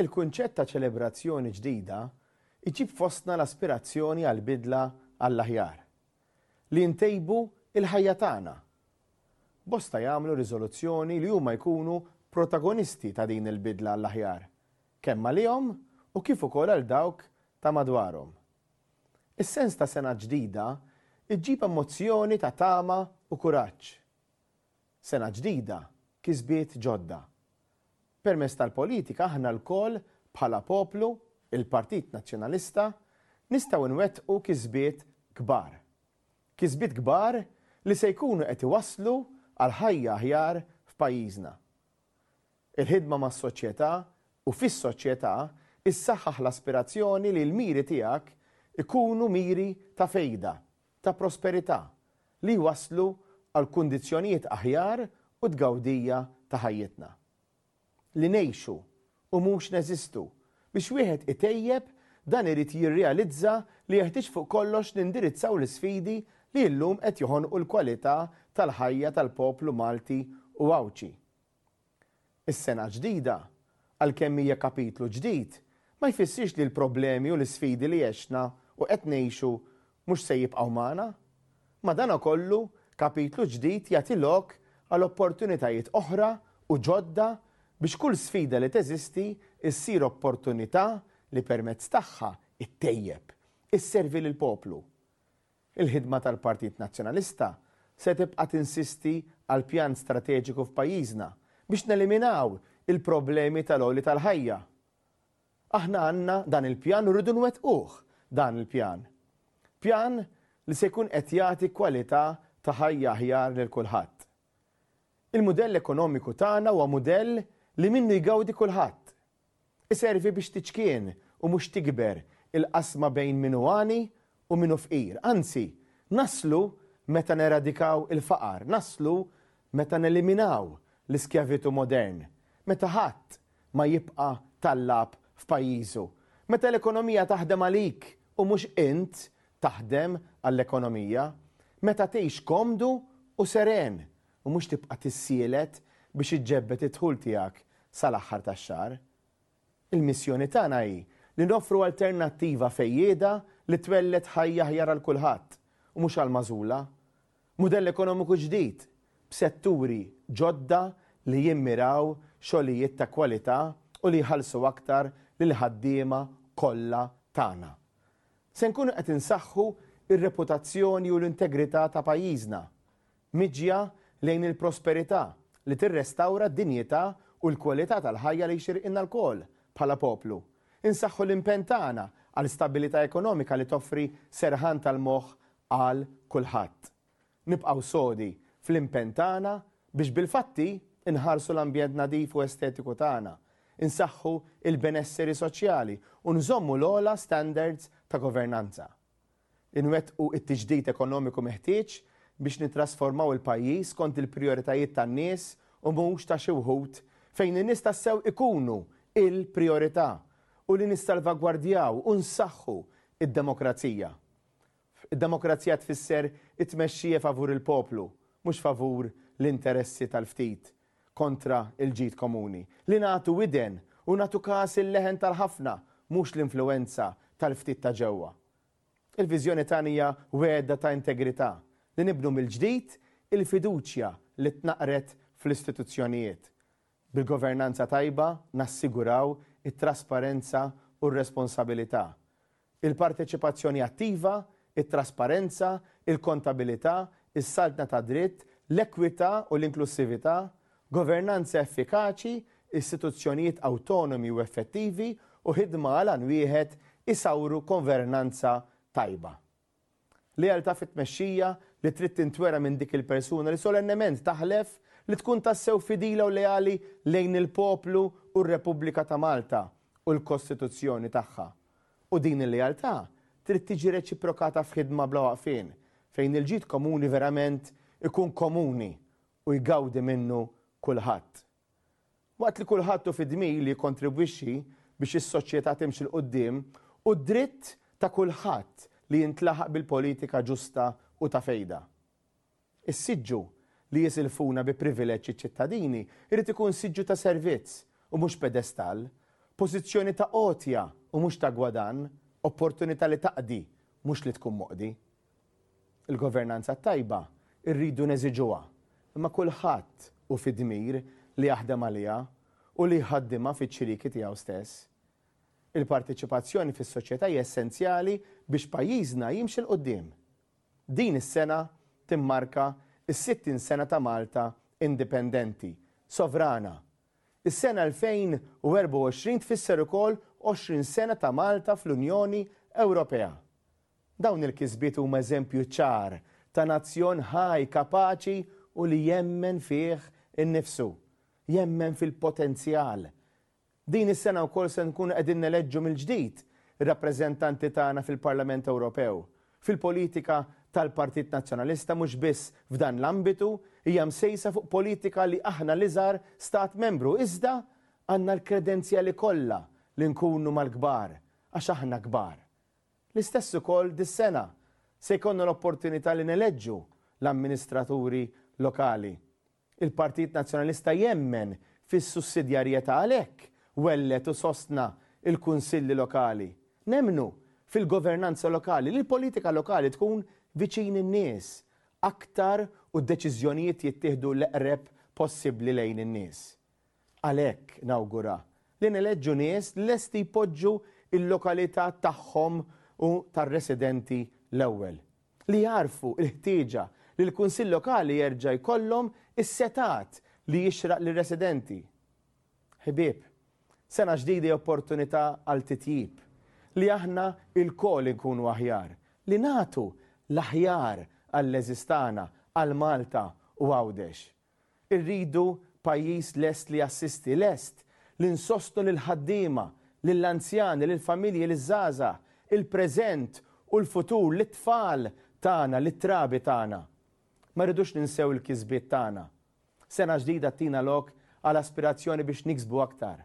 S4: Il-kunċett ta' ċelebrazzjoni ġdida jġib fostna l-aspirazzjoni għal bidla għall-aħjar, li ntejbu l-ħajja tagħna. Bosta jagħmlu riżoluzzjoni li huma jkunu protagonisti ta' din il-bidla għall-aħjar, kemm għalihom u kif ukoll għal dawk ta' madwarhom. Is-sens ta' sena ġdida jġib emozzjoni ta' tama u kuraġġ. Sena ġdida, kisbiet ġodda. Permezz tal-politika aħna lkoll bħala poplu, il-Partit Nazzjonalista, nistgħu nwettqu kisbiet kbar. Kisbiet kbar li se jkunu qed iwasslu għal ħajja aħjar f'pajjiżna. Il-ħidma mas-soċjetà u fis-soċjetà issaħħaħ l-aspirazzjoni li l-miri tiegħek ikunu miri ta' fejda ta' prosperità li jwasslu għal kundizzjonijiet aħjar u tgawdija ta' ħajjitna. Li ngħixu u mhux neżistu, biex wieħed itejjeb dan irid jirrealizza li jeħtieġ fuq kollox nindirizzaw l-isfidi li llum qed joħonqu l-kwalità tal-ħajja tal-poplu Malti u Għawdxi. Is-sena l-ġdida, għalkemm hija kapitlu ġdid, ma jfissirx li l-problemi u l-isfidi li għexna u qed ngħixu mhux se jibqgħu magħna. Madankollu, kapitlu ġdid jagħti lok għal opportunitajiet oħra u ġodda biex kull sfida li teżisti ssir opportunità li permezz tagħha ittejjeb, isservi lill-poplu. Il-ħidma tal-Partit Nazzjonalista se tibqa' tinsisti għal pjan strateġiku f'pajjiżna biex neliminaw il-problemi tal-għoli tal-ħajja. Aħna għandna dan il-pjan u rridu nwettquh dan il-pjan. Pjan li se jkun qed jagħti kwalità ta' ħajja aħjar lil kulħadd. Il-mudell ekonomiku tagħna huwa mudell li minnu jgawdi kulħadd. Iservi biex tiċkien, u mhux tikber, il-qasma bejn min hu għani u min hu fqir. Anzi, naslu meta neradikaw il-faqar, naslu meta neliminaw l-iskjavitu modern, meta ħadd ma jibqa' tallab f'pajjiżu, meta l-ekonomija taħdem għalik u mhux int taħdem għall-ekonomija, meta tgħix komdu u seren u mhux tibqa' tissielet biex iġġebbed id-dħul tiegħek sal-aħħar tax-xahar. Il-missjoni tagħna hi li noffru alternattiva fejjieda li twelled ħajja aħjar għal kulħadd u mhux għall-magħżula. Mudell ekonomiku ġdid, b'setturi ġodda li jimmiraw xogħlijiet ta' kwalità u li jħallsu aktar lill-ħaddiema kollha tagħna. Se nkunu qed insaħħu r-reputazzjoni u l-integrità ta' pajjiżna, Miġja lejn il-prosperità li tirrestawra d-dinjità u l-kwalità tal-ħajja li jxirqilna lkoll bħala poplu. Insaħħu l-impenn tagħna għal stabbilità ekonomika li toffri serħan tal-moħħ għal kulħadd. Nibqgħu sodi fl-impenn tagħna biex bil-fatti nħarsu l-ambjent nadif u estetiku tagħna, insaħħu l-benesseri soċjali u nżommu l-ogħla standards ta' governanza. Inwettqu t-tiġdid ekonomiku meħtieġ biex nittrasformaw il-pajjiż skont il-prijoritajiet tan-nies u mhux ta' xi wħud, fejn in-nies tassew ikunu l-prijorità, u li nissalvagwardjaw u nsaħħu d-demokrazija. Id-demokrazija tfisser it-tmexxija favur il-poplu, mhux favur l-interessi tal-ftit kontra l-ġid komuni, li nagħtu widen u nagħtu kas il-leħen tal-ħafna, mhux l-influwenza tal-ftit ta' ġewwa. Il-viżjoni tagħna hija wegħda ta' integrità, li nibnu mill-ġdid il-fiduċja li tnaqqret fl-istituzzjonijiet. Bil-governanza tajba nassiguraw it-trasparenza u r-responsabilità. Il-parteċipazzjoni attiva, it-trasparenza, il-kontabilità, is-saltna tad-dritt, l-ekwità u l-inklussività, governanza effikaċi, istituzzjonijiet awtonomi u effettivi u ħidma għal għan wieħed isawru governanza tajba. Lealtà fit-tmexxija li trid tintwera minn dik il-persuna li solennement taħlef li tkun tassew fidila u leali lejn il-poplu u r-Repubblika ta' Malta u l-Kostituzzjoni tagħha. U din il-lealtà trid tiġi reċiprokata f'ħidma bla waqfien fejn il-ġid komuni verament ikun komuni u jgawdi minnu kulħadd. Waqt li kulħadd hu fid-dmir li jikkontribwixxi biex is-soċjetà timxi 'l quddiem, hu d-dritt ta' kulħadd li jintlaħaq bil-politika ġusta u ta' fejda. Is-siġġu li jisilfuna bi privileġġ iċ-ċittadini jrid ikun siġġu ta' servizz u mhux pedestall, pożizzjoni ta' għotja u mhux ta' gwadann, opportunità li taqdi mhux li tkun moqdi. Il-governanza t-tajba rridu neżiġuha, imma kulħadd hu fi dmir li jaħdem għaliha u li jħaddimha fiċ-ċiriki tiegħu stess. Il-parteċipazzjoni fis-soċjetà hija essenzjali biex pajjiżna jimxi 'l quddiem. Din is-sena timmarka s-sittin sena ta' Malta indipendenti, sovrana. Is-sena 2024 tfisser ukoll għoxrin sena ta' Malta fl-Unjoni Ewropea. Dawn il-kisbiet huma eżempju ċar ta' nazzjon ħaj kapaċi u li jemmen fih innifsu, jemmen fil-potenzjal. Din is-sena wkoll se nkunu qegħdin neleġġu mill-ġdid ir-rappreżentanti tagħna fil-Parlament Ewropew. Fil-politika tal-Partit Nazzjonalista mhux biss f'dan l-ambitu hija msejsa fuq politika li aħna l-iżgħar Stat Membru iżda għandna l-kredenzjali kollha li nkunu mal-kbar għax aħna kbar. L-istess ukoll dis-sena, se jkollna l-opportunità li neleġġu l-amministraturi lokali. Il-Partit Nazzjonalista jemmen fis-sussidjarjetà għalhekk welled u sostna l-kunsilli lokali. Nemmnu fil-governanza lokali, li l-politika lokali tkun viċin in-nies aktar u d-deċiżjonijiet jittieħdu l-eqreb possibbli lejn in-nies. Għalhekk nawgura li neleġġu nies lesti jpoġġu l-lokalità tagħhom u tar-residenti l-ewwel, li jagħrfu l-ħtieġa li l-Kunsill Lokali jerġa' jkollhom is-setgħat li jixraq lir-residenti. Ħbieb, sena ġdida hi opportunità għal titjib, li aħna lkoll inkunu aħjar, li nagħtu l-aħjar għall-għeżież tagħna, għal Malta u Għawdex. Irridu pajjiż lest li jassisti, lest li nsostnu lill-ħaddiema, lill-anzjani, lill-familji, liż-żgħażagħ, il-preżent u l-futur, lit-tfal tagħna, lit-trabi tagħna. Ma rridux ninsew il-kisbiet tagħna. Sena ġdida ttina lok għal aspirazzjoni biex niksbu aktar.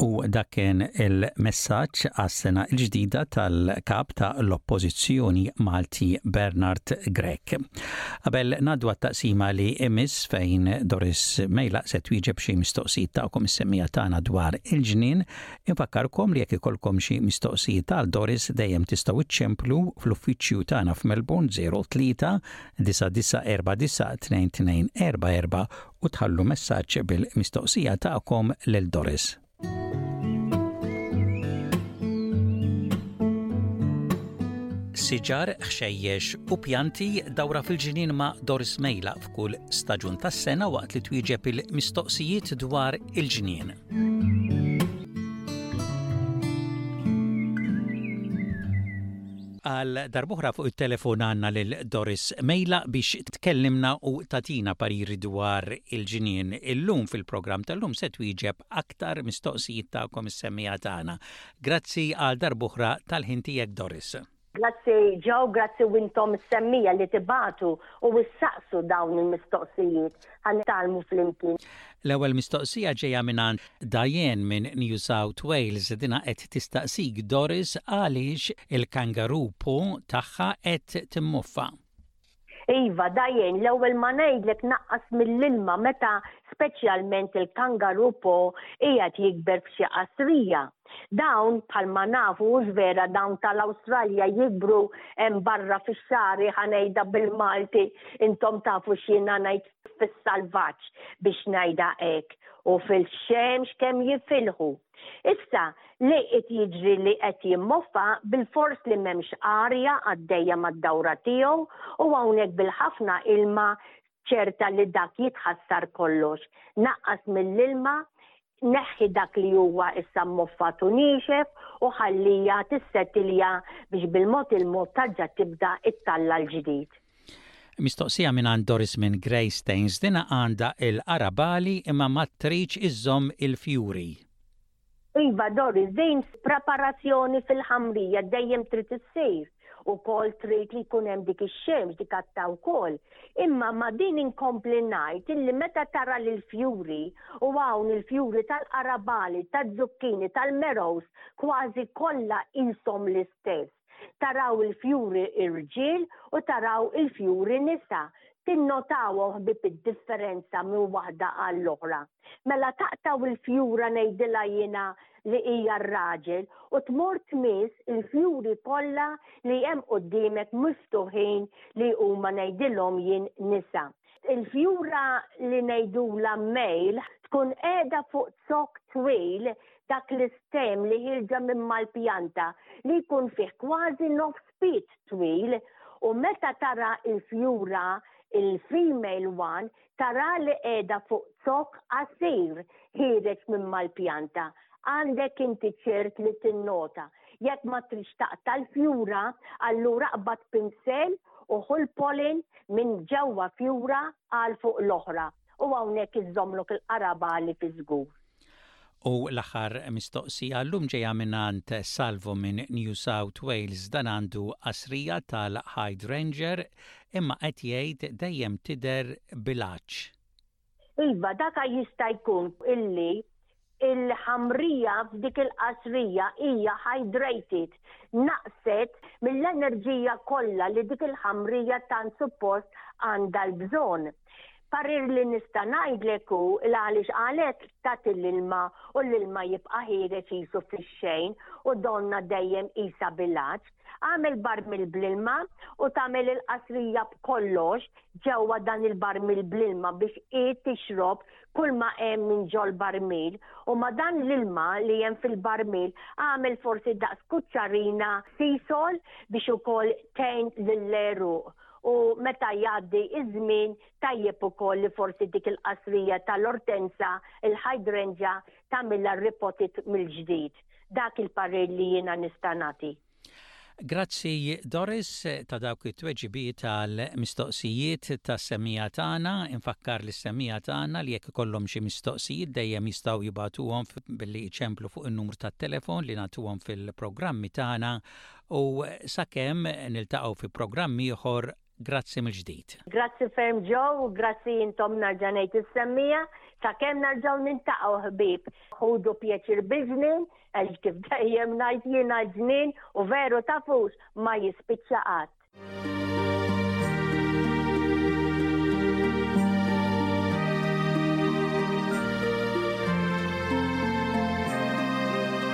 S4: U dak
S2: kien il-messaġġ għas-sena l-ġdida tal-Kap ta' l-Oppożizzjoni Malti Bernard Grech. Qabel ngħaddu għat-taqsima li imiss fejn Doris Mejlaq se twieġeb xi mistoqsijiet tagħkom is-semmija tagħna dwar il-ġnien, infakkarkom li jekk ikollkom xi mistoqsijiet għal Doris dejjem tistgħu iċċemplu fl-uffiċċju tagħna f'Melbourne 03 9949 2244 u tħallu messaġġ bil-mistoqsija tagħkom lil Doris. Siġar, ħxejjex u pjanti dawra fil-ġinien ma' Doris Mejla f'kull staġun tas-sena waqt li twieġeb il-mistoqsijiet dwar il-ġnien. Għal darb'oħra fuq it-telefon għandna lil Doris Mejla biex tkellimna u tagħtina pariri dwar il-ġnien. Illum fil-programm tal-lum se twieġeb aktar mistoqsijiet tagħkom is-semmiegħa tagħna. Grazzi għal darb'oħra tal-ħin tiegħek Doris.
S8: Grazzi Joe, grazzi u intom is-semmiegħa li tibagħtu u ssaqsu dawn il-mistoqsijiet. Ħa nitgħallmu flimkien.
S2: L-ewwel mistoqsija ġejja mingħand Diane minn New South Wales. Dinha qed tistaqsik Doris għaliex il-kangaroo po tagħha qed timmuffa.
S8: Iva, Diane, l-ewwel ma ngħidlek naqqas mill-ilma meta speċjalment il-kangaroo po qiegħed jikber f'xi qasrija. Dawn, bħalma nafu, hux vera dawn tal-Awstralja jikbru hemm barra fix-xagħri ħa ngħidha bil-Malti, intom tafu x'jiena ngħid fis-salvaġġ biex ngħidha hekk, u fil-xemx kemm jifilħu. Issa, li qed jiġri li qed jimmoffa, bilfors li m'hemmx arja għaddejja mad-dawra tiegħu u hawnhekk bil-ħafna ilma ċerta li dak jitħassar kollox, naqqas mill-ilma, neħħi dak li huwa issa mmoffat u niexef u ħallija tissetilja biex bil-mod il-mod tarġa' tibda ttalla' l-ġdid.
S2: Mistoqsija mingħand Doris minn Greystanes, dinha għandha l-Arabali imma ma tridx iżżomm il-fjuri.
S8: Iva Doris, din preparazzjoni fil-ħamrija dejjem trid issir. Ukoll trid li jkun hemm dik ix-xemx, dik għatta wkoll. Imma ma' din inkompli ngħid illi meta tara l-fjuri, u hawn il-fjuri tal-qarabali, taz-zukkini, tal-merows, kważi kollha qishom l-istess. Taraw il-fjuri irġiel u taraw il-fjuri nisa. Tinnotawhom ħbieb id-differenza minn waħda għall-oħra. Mela taqtgħu il-fjura ngħidilha jiena li hija r-raġel u tmur tmiss il-fjuri kollha li hemm quddiemek miftuħin li huma ngħidilhom jien nisa. Il-fjura li ngħidulha mejl tkun qiegħda fuq zokk twil dak l-istem li ħirġa minn mal-pjanta li jkun fih kważi nofs pied twil u meta tara l-fjura il-female one tara li qiegħda fuq zokk qasir ħiereġ minn mal-pjanta. Għandek inti ċirk li tinnota. Jekk ma trix taqta' l-fjura, allura qbad pinsel u ħu l-pollen minn ġewwa fjura għal fuq l-oħra u hawnhekk iżżommlok il-qaraba li fiż-żgur.
S2: U l-aħħar mistoqsija llum ġejja mingħand Salvo minn New South Wales dan għandu qasrija tal-hydrangea imma qed jgħid dejjem tidher bil-għatx.
S8: Iva, dak jista' jkun illi l-ħamrija f'dik il-qasrija hija hydrated, naqset mill-enerġija kollha li dik il-ħamrija tant suppost għandha l-bżonn. Parir li nista' ngħidlek hu l-għaliex għalhekk tagħti l-ilma u l-ilma jibqa' ħiereġ qisu fix-xejn u donnha dejjem qisha bil-għatx. Għamel barmil bl-ilma u tagħmel il-qasrija b'kollox ġewwa dan il-barmil bl-ilma biex hi tixrob kull ma hemm minn ġol barmil u ma dan l-ilma li hemm fil-barmil għamel forsi daqs kuċċarina sisol biex ukoll tgħin lill-għeruq u meta jgħaddi iż-żmien tajjeb ukoll li forsi dik il-qasrija tal-ortenza, il-hydrangea tagħmilha ripotit mill-ġdid. Dak il-parir li jiena nista' nagħti.
S2: Grazzi Doris ta' dawk it-tweġibiet tal-mistoqsijiet tas-semmija tagħna. Infakkar li s-semmija tagħna li jekk ikollhom xi mistoqsijiet dejjem jistgħu jibgħatuhom billi jċemplu fuq in-numru tat-telefon li nagħtuhom fil-programmi tagħna u sakemm niltaqgħu fi programm ieħor Grazzi mill-ġdid.
S8: Grazzi ferm Joe u grazzi intom narġa' ngħid is-semmija sakemm narġgħu niltaqgħu ħbieb. Ħudu pjaċir bil-ġnien għax kif dejjem ngħid jiena l-ġnien u veru tafux ma
S2: jispiċċa qatt.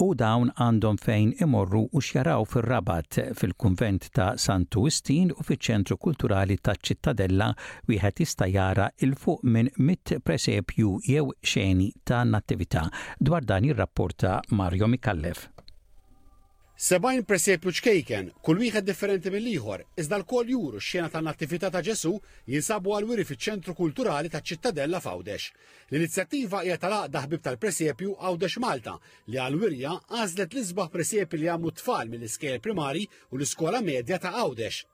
S2: U dawn għandhom fejn imorru u x'jaraw fir-Rabat, fil-Kunvent ta' Santu Wistin u fiċ-Ċentru Kulturali taċ-Ċittadella wieħed jista' jara 'l fuq minn mitt presepju jew xeni ta' Nattività. Dwar dan jirrapporta Mario Micallef.
S9: Sebgħin presepju ċkejken, kull wieħed differenti mill-ieħor, iżda lkoll juru x-xena tan-Nattività ta' Ġesù jinsabu għall-wiri fiċ-Ċentru Kulturali taċ-Ċittadella f'Għawdex. L-inizjattiva hija tal-Għaqda Ħbieb tal-Presepju Għawdex Malta li għall-wirja għażlet l-isbaħ presepji li jagħmlu t-tfal mill-iskejjel primari u l-iskola medja ta' Għawdex.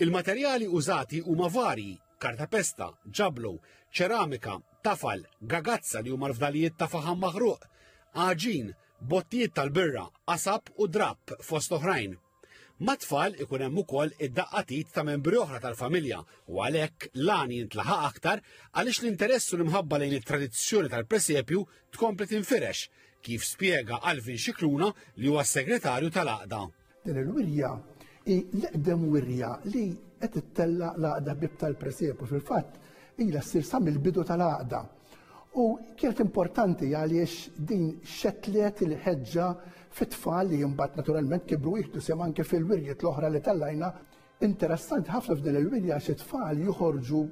S9: Il-materjali użati huma varji, kartapesta, ġablu, ċeramika, tafal, gagazza li huma l-fdalijiet ta' faħam maħruq, għaġin, bottijiet tal-birra, qasab u drapp fost oħrajn. Mat-tfal ikun hemm ukoll id-daqqatit ta' membri oħra tal-familja u għalhekk l-għan jintlaħaq aktar għaliex l-interess u l-imħabba lejn it-tradizzjoni tal-presepju tkompli tinfirex, kif spjega Alvin Scicluna li huwa s-segretarju tal-għaqda.
S10: Din il-wirja hi l-eqdem wirja li qed ittella' l-għaqda bib tal-presepju fil-fatt ilha ssir sa mill-bidu tal-għaqda. U kienet importanti għaliex din xettlet il-ħeġġa fit-tfal li jimbat naturalment kibru jieħdu sem anke fil-wirjiet l-oħra li tellajna. Interessanti ħafna f'din il-wirja xi tfal joħorġu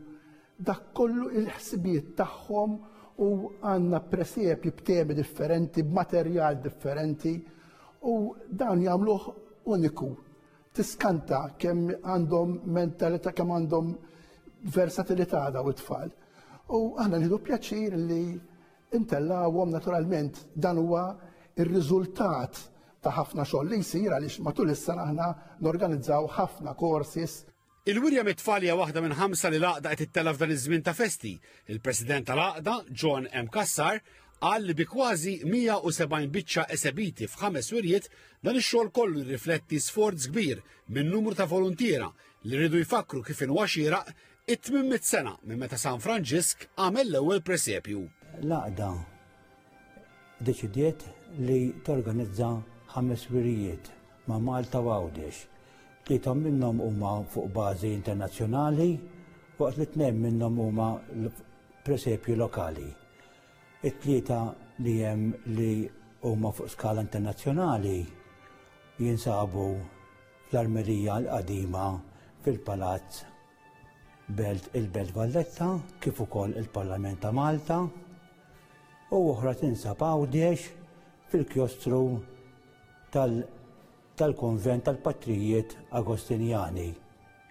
S10: dak kollu il-ħsibijiet tagħhom u għandna presiepi jibtemi differenti, b'materjal differenti u dan jagħmluh uniku tiskanta kemm għandhom mentalità kemm għandhom versatilità daw it-tfal. U aħna nħidu pjaċir li intellawhom naturalment dan huwa ir-riżultat ta' ħafna xogħol li jsir għaliex matul is-sena aħna norganizzaw ħafna courses
S9: Il-wirja mit-tfal hija waħda minn ħamsa li l-għaqda qed ittella' f'dan iż-żmien ta' festi. Il-President tal-għaqda, John M. Cassar, qal li bi kważi 170 biċċa esebiti f'ħames wirjiet, dan ix-xogħol kollu jirrifletti sforz kbir minn numru ta' voluntiera li rridu jfakkru kif inwa xieraq it-800 sena minn meta San Franġisk għamel l-ewwel presepju.
S11: L-għaqda ddeċidiet li torganizza ħames wirijiet ma' Malta u Għawdex. Tliethom minnhom huma fuq bażi internazzjonali waqt li tnejn minnhom huma presepju lokali. It-tlieta li hemm li huma fuq skala internazzjonali jinsabu fl-armerija l-qadima fil-Palazz Belt il-Belt Valletta kif ukoll il-Parlament ta' Malta u oħra tinsab Għawdex fil-kjostru tal-Konvent tal-Patrijiet Agostinjani,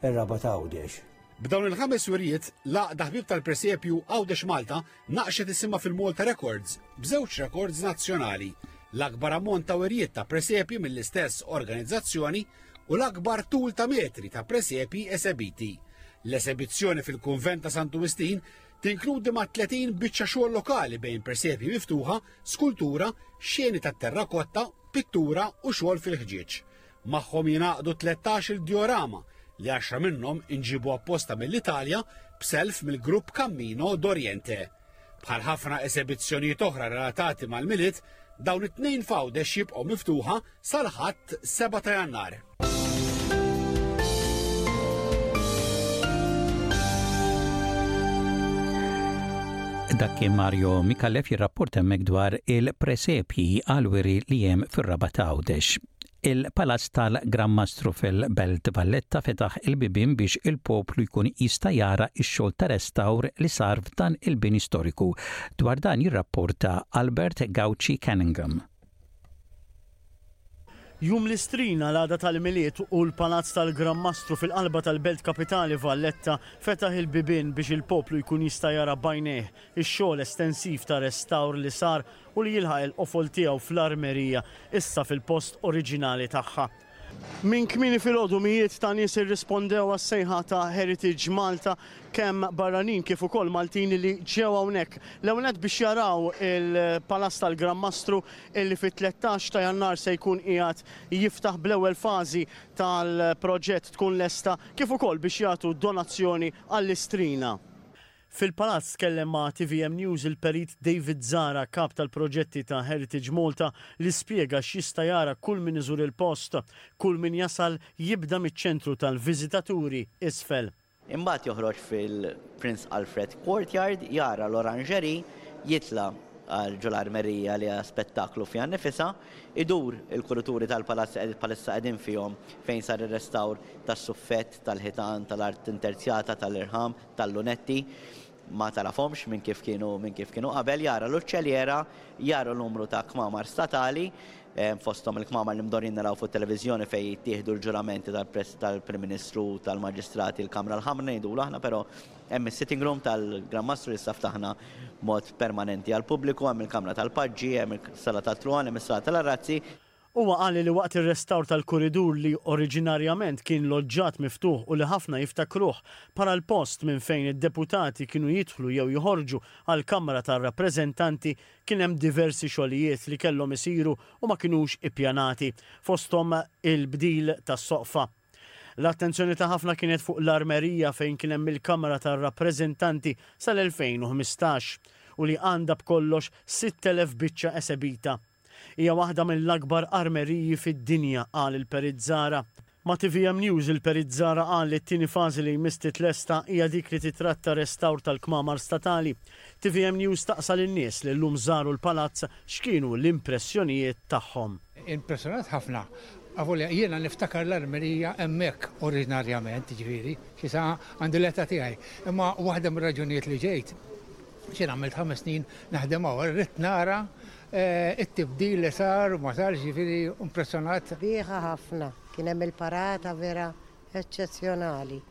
S11: ir-Raba' t'Għawdex.
S9: B'dawn il-ħames wirjiet, l-Għaqda Ħbieb tal-Presepju Għawdex Malta Naqqxet isimha fil-Malta Records b'żewġ rekords nazzjonali, l-akbar ammont ta' wirjiet ta' presepji mill-istess organizzazzjoni u l-akbar tul ta' metri ta' presepji esebiti. L-esebizzjoni fil-Kunvent ta' Santu Wistin tinkludi ma' 30 biċċa xogħol lokali bejn presepji miftuħa, skultura, xeni tat-terrakotta, pittura u xogħol fil-ħġieġ. Magħhom jingħaqdu tlettax-il diorama li għaxra minnhom inġiebu apposta mill-Italja b'self mill-grupp Cammino d'Oriente. Bħal ħafna esebizzjonijiet oħra relatati mal-Milied, dawn it-tnejn f'Għawdex jibqgħu miftuħa sal-Ħadd 7 ta' Jannar.
S2: Dak kien Mario Mikallef jirrapport hemmhekk dwar il-presepji għal wiri li hemm fir-Rabat Għawdex. Il-Palazz tal-Gran Mastru fil-Belt Valletta fetaħ il-bibien biex il-poplu jkun jista' jara x-xogħol ta' restawr li sar f'dan il-bini storiku. Dwar dan jirrapporta Albert Gauci Cunningham.
S12: Jum l-Istrina, l-għada tal-Milied u l-Palazz tal-Gran Mastru fil-qalba tal-Belt Kapitali Valletta fetaħ il-bibien biex il-poplu jkun jista' jara b'għajnejh ix-xogħol estensiv ta' restawr li sar u li jilħaq il-qofol tiegħu fl-armerija, issa fil-post oriġinali tagħha. Minn kmieni filgħodu mijiet ta' nies irrispondew għas-sejħa ta' Heritage Malta, kemm barranin kif ukoll Maltin li ġew hawnhekk. L-ewwel nett biex jaraw il-Palazz tal-Gran Mastru illi fit-tlettax ta' Jannar se jkun qiegħed jiftaħ bl-ewwel fażi tal-proġett tkun lesta, kif ukoll biex jagħtu donazzjoni għall-Istrina. Fil-Palazz tkellem ma' tvm News il-Perit David Zahra, Kap tal-Proġetti ta' Heritage Malta li spjega x'jista' jara kull min iżur il-post. Kull min jasal jibda miċ-ċentru tal-viżitaturi isfel.
S13: Imbagħad joħroġ fil-Prince Alfred Courtyard, jara l-Orangerie, jitla' għal Ġol-Armerija li hija spettaklu fiha nnifisha, idur il-kurituri tal-Palazz li bħalissa qegħdin fihom fejn sar ir-restawr tas-suffett, tal-ħitan, tal-art interzjata, tal-irħam, tal-lunetti ma tagħrafhomx minn kif kienu minn kif kienu qabel, jara l-uċċelliera, jara numru ta' kmamar statali, fosthom il-kmamar li mdorrin naraw fuq it-televiżjoni fejn jittieħdu l-ġuramenti tal-Prim Ministru, tal-Maġistrati, il-Kamra l-Ħamra ngħidulu aħna però hemm is-sitting room tal-Gran Mastru li issa ftaħna b'mod permanenti għall-pubbliku, hemm il-Kamra tal-Paġġi, hemm is-Sala tat-Truhan, hemm is-Sala tal-Arrazzi.
S12: Huwa qal li waqt ir-restawr tal-kuridur li oriġinarjament kien loġġat miftuħ u li ħafna jiftakruh bħala l-post minn fejn id-deputati kienu jidħlu jew joħorġu għall-Kamra tar-Rappreżentanti kien hemm diversi xogħlijiet li kellhom isiru u ma kinux ippjanati fosthom il-bdil tas-soqfa L-attenzjoni ta' ħafna kienet fuq l-Armerija fejn kien hemm il-Kamra tar-Rappreżentanti sal-2015 u li għandha b'kollox 6,000 biċċa esebita. Hija waħda mill-akbar armeriji fid-dinja, qal il-Perizzara. Ma' tvm News il-Perizzara qal li t-tieni fażi li jmiss titlesta hija dik li titratta restawr tal-kmamar statali. Tvm News staqsa lin-nies li llum żaru l-palazz x'kienu l-impressjonijiet tagħhom.
S14: Impressjonat ħafna, avolja jiena niftakar l-armerija hemmhekk oriġinarjament, jiġifieri, x'isa għandi l-età tiegħi. Imma waħda mir-raġunijiet li ġejt, x'jien għamilt ħames snin naħdem hawn, ridt nara t-tibdil li sar u ma sarx, jiġifieri impressjonat.
S15: Sabiħa ħafna, kien hemm il-parata vera eċċezzjonali.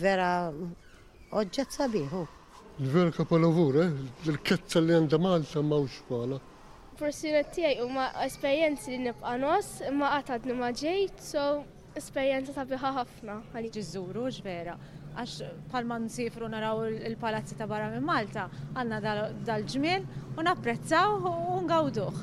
S15: Vera Oġġett sabiħ
S16: hu. L-vera kapolavur, eh? Il-kezza li għandha Malta m'hawnx bħalha.
S17: Professjonijiet tiegħi huma esperjenzi li nibqa' ngħożż imma qatt għadni ma ġejt, so esperjenza sabiħa ħafna
S18: għalik. Iżżuru, hux vera? Għax bħalma nsiefru naraw il-palazzi ta' barra minn Malta, għandna dal-ġmiel u napprezzawh u ngawduh.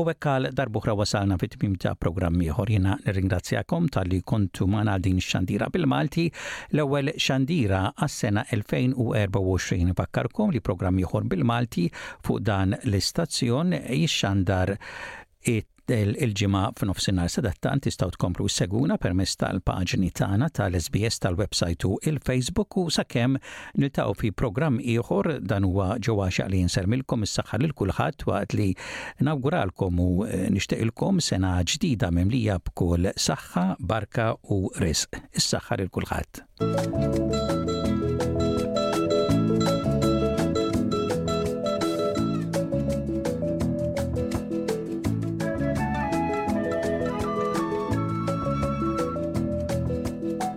S2: U hekk għal darb'oħra wasalna fit-tmiem ta' programm ieħor. Jiena nirringrazzjakom talli kontu magħna din ix-xandira bil-Malti, l-ewwel xandira għas-sena 2024. Fakkarkom li programm ieħor bil-Malti fuq dan l-istazzjon jixxandar it il-ġimgħa f'nofsinhar sadattant tistgħu tkomplu seguna permezz tal-paġni tagħna tal-SBS tal-websajt u il-Facebook u sakemm Niltaqgħu fi programm ieħor, dan huwa ġew għaxaq li nsermilkom is-saħħa lil kulħadd waqt li nawguralkom u nixtieqilkom sena ġdida mimlija b'kull saħħa, barka u risq. Is-saħħa lil kulħadd.